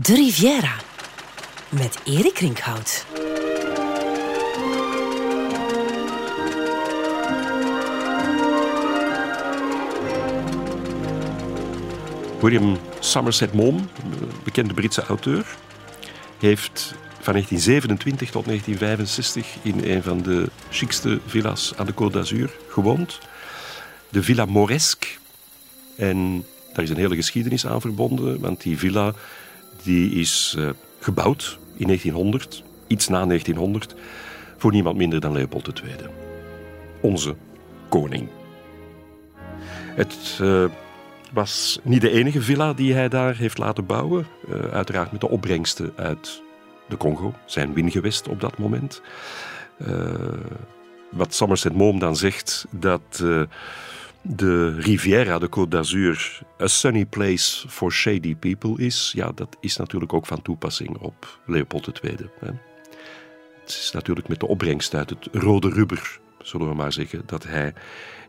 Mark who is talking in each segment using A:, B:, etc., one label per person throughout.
A: De Riviera met Erik Rinkhout.
B: William Somerset Maugham, bekende Britse auteur, heeft van 1927 tot 1965 in een van de chicste villa's aan de Côte d'Azur gewoond. De Villa Moresque. En daar is een hele geschiedenis aan verbonden, want die villa die is uh, gebouwd in 1900, iets na 1900, voor niemand minder dan Leopold II. Onze koning. Het uh, was niet de enige villa die hij daar heeft laten bouwen. Uh, uiteraard met de opbrengsten uit de Congo, zijn wingewest op dat moment. wat Somerset Maugham dan zegt, dat de Riviera, de Côte d'Azur, a sunny place for shady people is, ja, dat is natuurlijk ook van toepassing op Leopold II. Hè. Het is natuurlijk met de opbrengst uit het rode rubber, zullen we maar zeggen, dat hij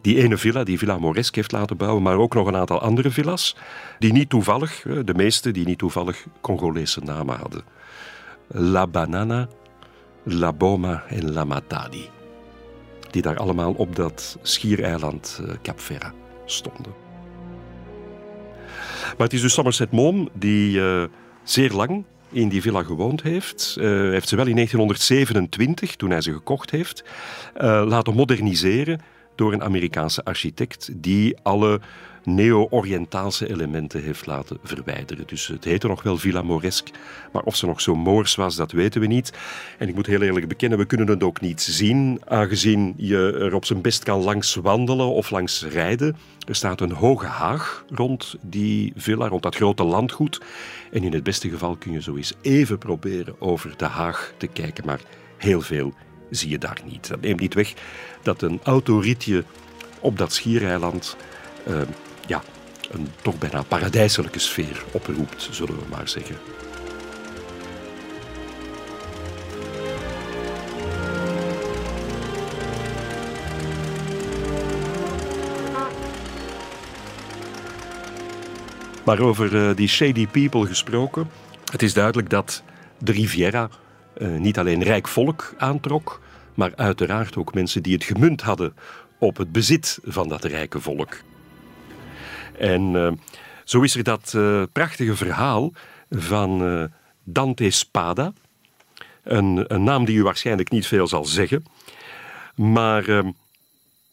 B: die ene villa, die Villa Moresque, heeft laten bouwen, maar ook nog een aantal andere villas, die niet toevallig, de meeste die niet toevallig Congolese namen hadden. La Banana, La Boma en La Matadi die daar allemaal op dat schiereiland uh, Cap Ferra stonden. Maar het is dus Somerset Maugham die uh, zeer lang in die villa gewoond heeft. Uh, heeft ze wel in 1927, toen hij ze gekocht heeft, laten moderniseren door een Amerikaanse architect die alle neo-Oriëntaalse elementen heeft laten verwijderen. Dus het heette nog wel Villa Moresque, maar of ze nog zo moors was, dat weten we niet. En ik moet heel eerlijk bekennen, we kunnen het ook niet zien, aangezien je er op zijn best kan langs wandelen of langs rijden. Er staat een hoge haag rond die villa, rond dat grote landgoed. En in het beste geval kun je zo eens even proberen over de haag te kijken, maar heel veel zie je daar niet. Dat neemt niet weg dat een autoritje op dat schiereiland uh, ja, een toch bijna paradijselijke sfeer oproept, zullen we maar zeggen. Maar over uh, die shady people gesproken. Het is duidelijk dat de Riviera uh, niet alleen rijk volk aantrok, maar uiteraard ook mensen die het gemunt hadden op het bezit van dat rijke volk. En uh, zo is er dat uh, prachtige verhaal van uh, Dante Spada. Een, een, naam die u waarschijnlijk niet veel zal zeggen. Maar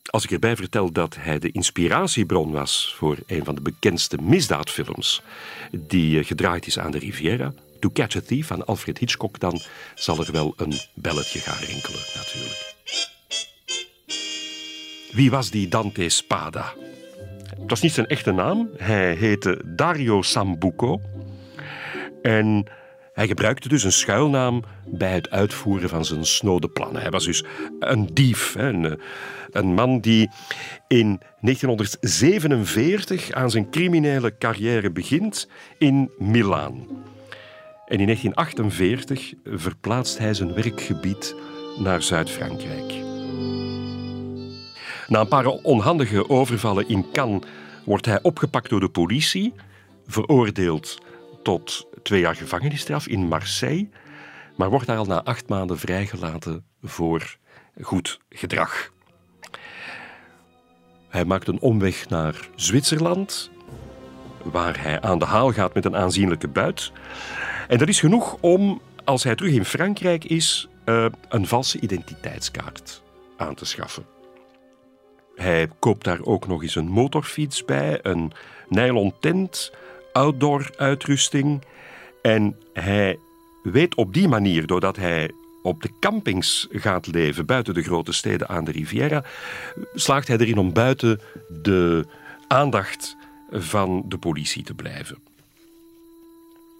B: als ik erbij vertel dat hij de inspiratiebron was voor een van de bekendste misdaadfilms die gedraaid is aan de Riviera, To Catch a Thief van Alfred Hitchcock, dan zal er wel een belletje gaan rinkelen natuurlijk. Wie was die Dante Spada? Het was niet zijn echte naam. Hij heette Dario Sambuco. En hij gebruikte dus een schuilnaam bij het uitvoeren van zijn snode plannen. Hij was dus een dief, een, een man die in 1947 aan zijn criminele carrière begint in Milaan. En in 1948 verplaatst hij zijn werkgebied naar Zuid-Frankrijk. Na een paar onhandige overvallen in Cannes wordt hij opgepakt door de politie, veroordeeld tot twee jaar gevangenisstraf in Marseille, maar wordt daar al na acht maanden vrijgelaten voor goed gedrag. Hij maakt een omweg naar Zwitserland, waar hij aan de haal gaat met een aanzienlijke buit. En dat is genoeg om, als hij terug in Frankrijk is, uh, een valse identiteitskaart aan te schaffen. Hij koopt daar ook nog eens een motorfiets bij, een nylon tent, outdoor uitrusting. En hij weet op die manier, doordat hij op de campings gaat leven buiten de grote steden aan de Riviera, slaagt hij erin om buiten de aandacht van de politie te blijven.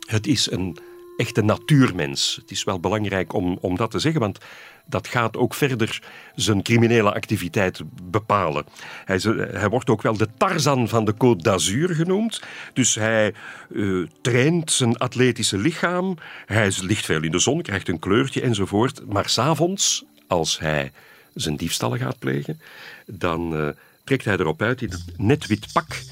B: Het is een echte natuurmens. Het is wel belangrijk om, om dat te zeggen, want dat gaat ook verder zijn criminele activiteit bepalen. Hij, hij wordt ook wel de Tarzan van de Côte d'Azur genoemd. Dus hij uh, traint zijn atletische lichaam. Hij ligt veel in de zon, krijgt een kleurtje enzovoort. Maar s'avonds, als hij zijn diefstallen gaat plegen, dan uh, trekt hij erop uit in een net wit pak,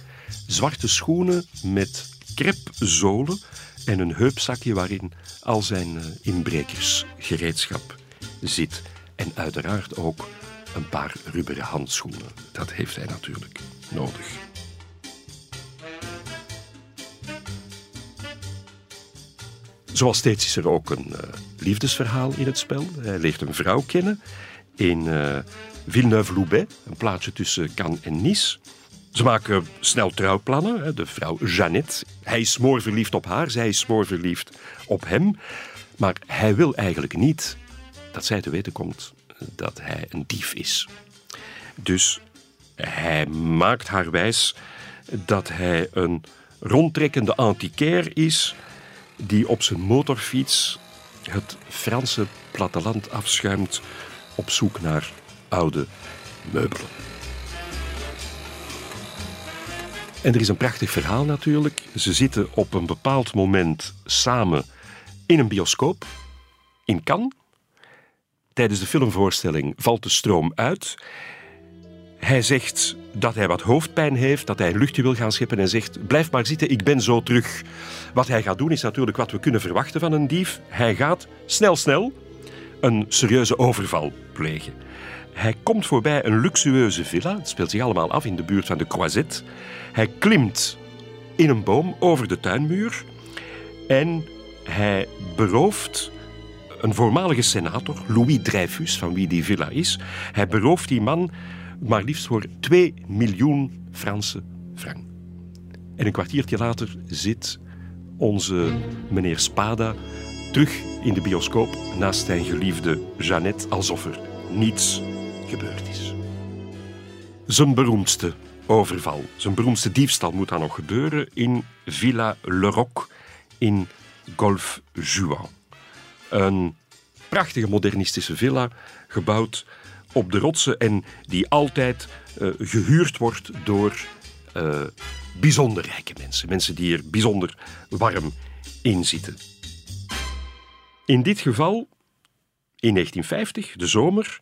B: zwarte schoenen met krepzolen en een heupzakje waarin al zijn uh, inbrekersgereedschap zit. En uiteraard ook een paar rubberen handschoenen. Dat heeft hij natuurlijk nodig. Zoals steeds is er ook een uh, liefdesverhaal in het spel. Hij leert een vrouw kennen in uh, Villeneuve-Loubet, een plaatsje tussen Cannes en Nice. Ze maken snel trouwplannen, de vrouw Jeannette. Hij is verliefd op haar, zij is verliefd op hem. Maar hij wil eigenlijk niet dat zij te weten komt dat hij een dief is. Dus hij maakt haar wijs dat hij een rondtrekkende antiquaire is die op zijn motorfiets het Franse platteland afschuimt op zoek naar oude meubelen. En er is een prachtig verhaal natuurlijk. Ze zitten op een bepaald moment samen in een bioscoop in Cannes. Tijdens de filmvoorstelling valt de stroom uit. Hij zegt dat hij wat hoofdpijn heeft, dat hij luchtje wil gaan scheppen en zegt: Blijf maar zitten, ik ben zo terug. Wat hij gaat doen is natuurlijk wat we kunnen verwachten van een dief. Hij gaat snel, snel een serieuze overval plegen. Hij komt voorbij een luxueuze villa. Het speelt zich allemaal af in de buurt van de Croisette. Hij klimt in een boom over de tuinmuur en hij berooft een voormalige senator, Louis Dreyfus, van wie die villa is. Hij berooft die man maar liefst voor 2 miljoen Franse frank. En een kwartiertje later zit onze meneer Spada terug in de bioscoop naast zijn geliefde Jeannette, alsof er niets gebeurd is. Zijn beroemdste overval, zijn beroemdste diefstal moet dan nog gebeuren in Villa Le Roc in Golfe Juan. Een prachtige modernistische villa, gebouwd op de rotsen en die altijd uh, gehuurd wordt door uh, bijzonder rijke mensen. Mensen die er bijzonder warm in zitten. In dit geval, in 1950, de zomer,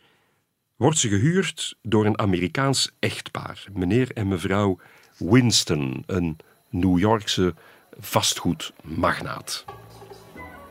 B: wordt ze gehuurd door een Amerikaans echtpaar, meneer en mevrouw Winston, een New Yorkse vastgoedmagnaat.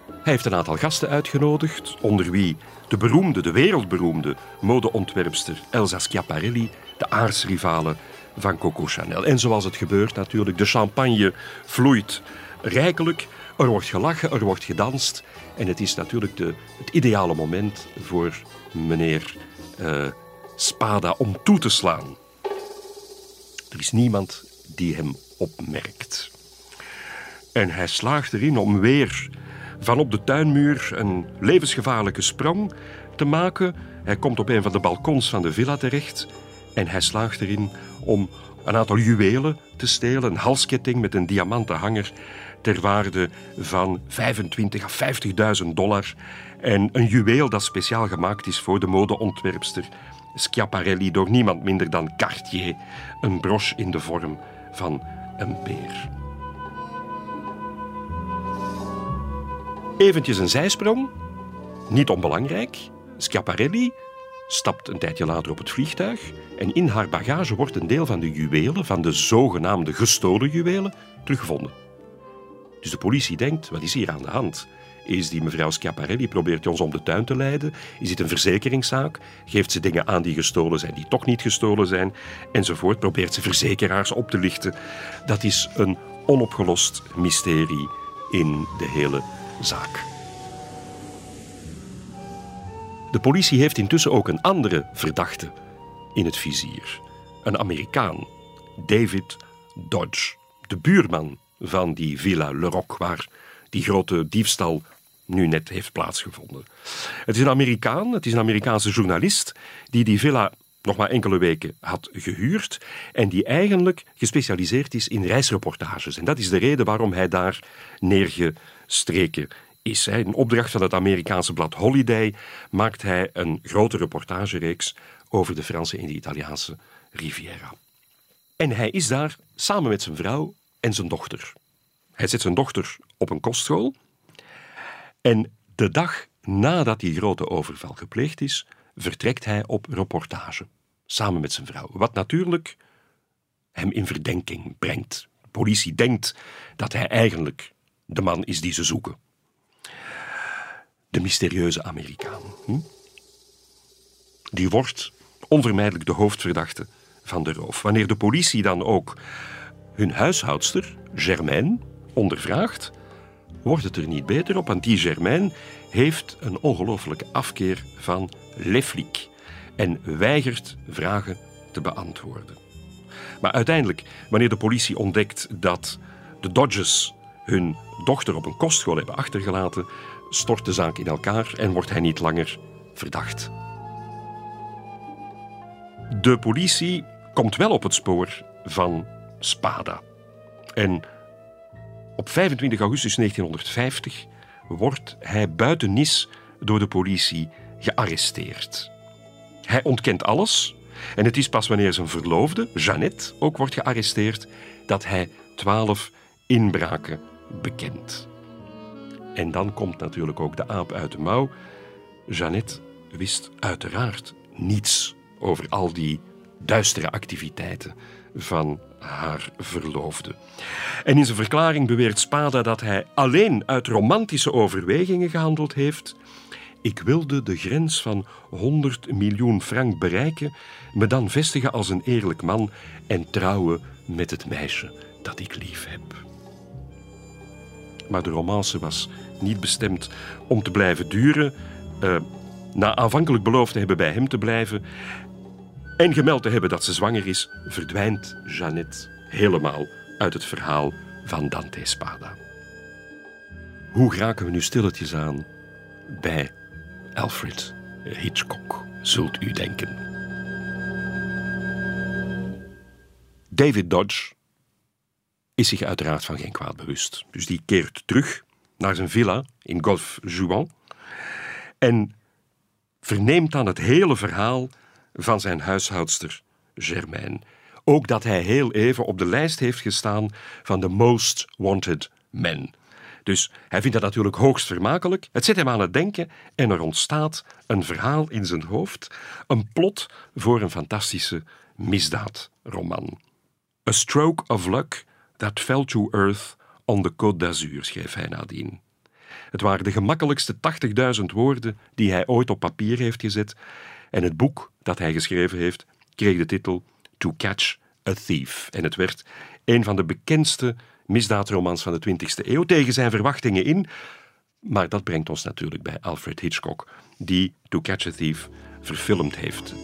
B: Hij heeft een aantal gasten uitgenodigd, onder wie de beroemde, de wereldberoemde modeontwerpster Elsa Schiaparelli, de aardsrivale van Coco Chanel. En zoals het gebeurt natuurlijk, de champagne vloeit rijkelijk, er wordt gelachen, er wordt gedanst. En het is natuurlijk de, het ideale moment voor meneer uh, Spada om toe te slaan. Er is niemand die hem opmerkt. En hij slaagt erin om weer van op de tuinmuur een levensgevaarlijke sprong te maken. Hij komt op een van de balkons van de villa terecht en hij slaagt erin om een aantal juwelen te stelen. Een halsketting met een diamanten hanger ter waarde van 25 à 50.000 dollar. En een juweel dat speciaal gemaakt is voor de modeontwerpster Schiaparelli door niemand minder dan Cartier. Een broche in de vorm van een beer. Eventjes een zijsprong, niet onbelangrijk. Schiaparelli stapt een tijdje later op het vliegtuig en in haar bagage wordt een deel van de juwelen, van de zogenaamde gestolen juwelen, teruggevonden. Dus de politie denkt, wat is hier aan de hand? Is die mevrouw Schiaparelli, probeert ons om de tuin te leiden? Is het een verzekeringszaak? Geeft ze dingen aan die gestolen zijn, die toch niet gestolen zijn? Enzovoort. Probeert ze verzekeraars op te lichten? Dat is een onopgelost mysterie in de hele zaak. De politie heeft intussen ook een andere verdachte in het vizier. Een Amerikaan, David Dodge, de buurman van die Villa Le Roc, waar die grote diefstal nu net heeft plaatsgevonden. Het is een Amerikaan, het is een Amerikaanse journalist die die villa nog maar enkele weken had gehuurd en die eigenlijk gespecialiseerd is in reisreportages. En dat is de reden waarom hij daar neergestreken is. In opdracht van het Amerikaanse blad Holiday maakt hij een grote reportagereeks over de Franse en de Italiaanse Riviera. En hij is daar samen met zijn vrouw en zijn dochter. Hij zet zijn dochter op een kostschool. En de dag nadat die grote overval gepleegd is, vertrekt hij op reportage. Samen met zijn vrouw. Wat natuurlijk hem in verdenking brengt. De politie denkt dat hij eigenlijk de man is die ze zoeken. De mysterieuze Amerikaan. Hm? Die wordt onvermijdelijk de hoofdverdachte van de roof. Wanneer de politie dan ook hun huishoudster, Germaine, ondervraagt, wordt het er niet beter op, want die Germaine heeft een ongelooflijke afkeer van Leflik en weigert vragen te beantwoorden. Maar uiteindelijk, wanneer de politie ontdekt dat de Dodges hun dochter op een kostschool hebben achtergelaten, stort de zaak in elkaar en wordt hij niet langer verdacht. De politie komt wel op het spoor van Spada. En op 25 augustus 1950 wordt hij buiten Nice door de politie gearresteerd. Hij ontkent alles en het is pas wanneer zijn verloofde, Jeannette, ook wordt gearresteerd, dat hij twaalf inbraken bekent. En dan komt natuurlijk ook de aap uit de mouw. Jeannette wist uiteraard niets over al die duistere activiteiten van haar verloofde. En in zijn verklaring beweert Spada dat hij alleen uit romantische overwegingen gehandeld heeft. Ik wilde de grens van 100 miljoen frank bereiken, me dan vestigen als een eerlijk man en trouwen met het meisje dat ik lief heb. Maar de romance was niet bestemd om te blijven duren. Uh, na aanvankelijk beloofd te hebben bij hem te blijven, en gemeld te hebben dat ze zwanger is, verdwijnt Jeannette helemaal uit het verhaal van Dante Spada. Hoe raken we nu stilletjes aan bij Alfred Hitchcock, zult u denken. David Dodge is zich uiteraard van geen kwaad bewust. Dus die keert terug naar zijn villa in Golf Juan en verneemt dan het hele verhaal van zijn huishoudster Germaine. Ook dat hij heel even op de lijst heeft gestaan van de most wanted men. Dus hij vindt dat natuurlijk hoogst vermakelijk. Het zet hem aan het denken en er ontstaat een verhaal in zijn hoofd, een plot voor een fantastische misdaadroman. A stroke of luck that fell to earth on the Côte d'Azur, schreef hij nadien. Het waren de gemakkelijkste 80.000 woorden die hij ooit op papier heeft gezet en het boek dat hij geschreven heeft kreeg de titel To Catch a Thief. En het werd een van de bekendste misdaadromans van de 20e eeuw, tegen zijn verwachtingen in. Maar dat brengt ons natuurlijk bij Alfred Hitchcock, die To Catch a Thief verfilmd heeft.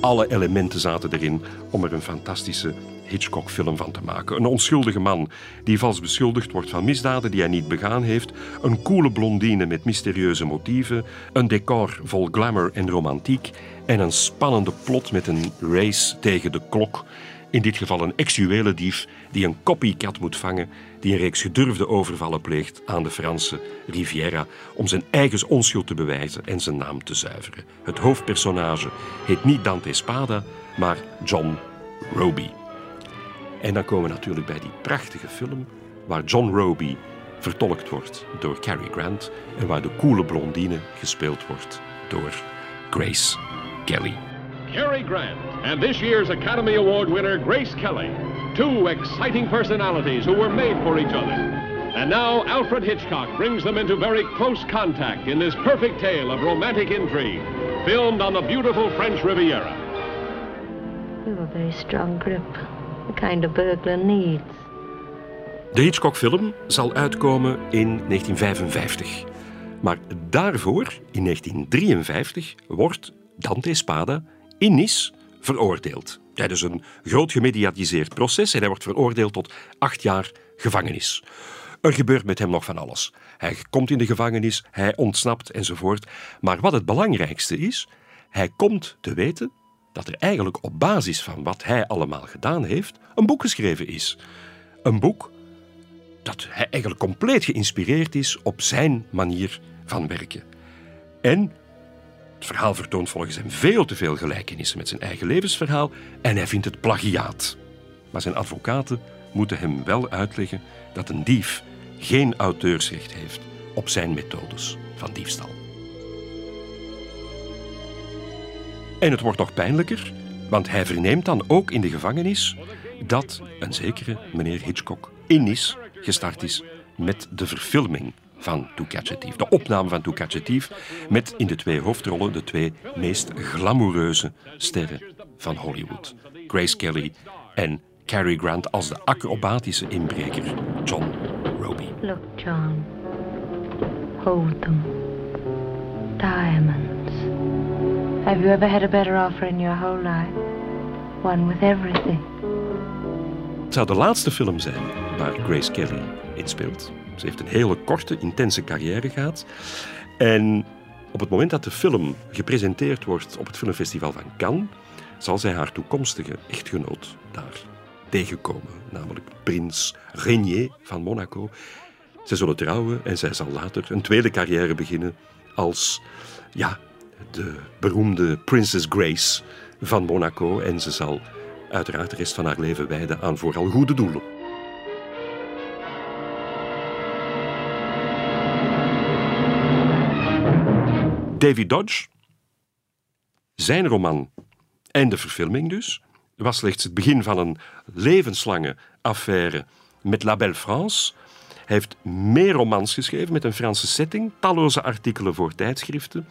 B: Alle elementen zaten erin om er een fantastische Hitchcock-film van te maken. Een onschuldige man die vals beschuldigd wordt van misdaden die hij niet begaan heeft, een koele blondine met mysterieuze motieven, een decor vol glamour en romantiek en een spannende plot met een race tegen de klok. In dit geval een ex dief die een copycat moet vangen die een reeks gedurfde overvallen pleegt aan de Franse Riviera om zijn eigen onschuld te bewijzen en zijn naam te zuiveren. Het hoofdpersonage heet niet Dante Spada, maar John Roby. En dan komen we natuurlijk bij die prachtige film waar John Roby vertolkt wordt door Cary Grant en waar de coole blondine gespeeld wordt door Grace Kelly.
C: Cary Grant and this year's Academy Award winner Grace Kelly. Two exciting personalities who were made for each other. And now Alfred Hitchcock brings them into very close contact in this perfect tale of romantic intrigue, filmed on the beautiful French Riviera.
D: You have a very strong grip kind of burglar needs.
B: De Hitchcock-film zal uitkomen in 1955. Maar daarvoor, in 1953, wordt Dante Spada in Nice veroordeeld. Tijdens een groot gemediatiseerd proces en hij wordt veroordeeld tot acht jaar gevangenis. Er gebeurt met hem nog van alles. Hij komt in de gevangenis, hij ontsnapt enzovoort. Maar wat het belangrijkste is, hij komt te weten dat er eigenlijk op basis van wat hij allemaal gedaan heeft, een boek geschreven is. Een boek dat hij eigenlijk compleet geïnspireerd is op zijn manier van werken. En het verhaal vertoont volgens hem veel te veel gelijkenissen met zijn eigen levensverhaal en hij vindt het plagiaat. Maar zijn advocaten moeten hem wel uitleggen dat een dief geen auteursrecht heeft op zijn methodes van diefstal. En het wordt nog pijnlijker, want hij verneemt dan ook in de gevangenis dat een zekere meneer Hitchcock in Nice gestart is met de verfilming van To Catch a Thief. De opname van To Catch a Thief met in de twee hoofdrollen de twee meest glamoureuze sterren van Hollywood. Grace Kelly en Cary Grant als de acrobatische inbreker John Roby.
D: Look, John. Hold them. Diamonds. Have you ever had a better offer in your whole life? One with everything.
B: Het zou de laatste film zijn waar Grace Kelly in speelt. Ze heeft een hele korte, intense carrière gehad. En op het moment dat de film gepresenteerd wordt op het filmfestival van Cannes, zal zij haar toekomstige echtgenoot daar tegenkomen, namelijk prins Régnier van Monaco. Ze zullen trouwen en zij zal later een tweede carrière beginnen als ja, de beroemde Princess Grace van Monaco. En ze zal uiteraard de rest van haar leven wijden aan vooral goede doelen. Davy Dodge, zijn roman en de verfilming dus, was slechts het begin van een levenslange affaire met La Belle France. Hij heeft meer romans geschreven met een Franse setting, talloze artikelen voor tijdschriften,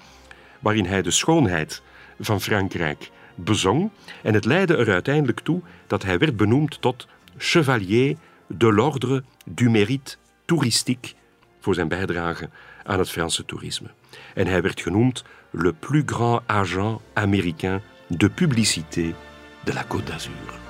B: waarin hij de schoonheid van Frankrijk bezong. En het leidde er uiteindelijk toe dat hij werd benoemd tot Chevalier de l'Ordre du Mérite Touristique voor zijn bijdrage aan het Franse toerisme. En hij werd genoemd le plus grand agent américain de publicité de la Côte d'Azur.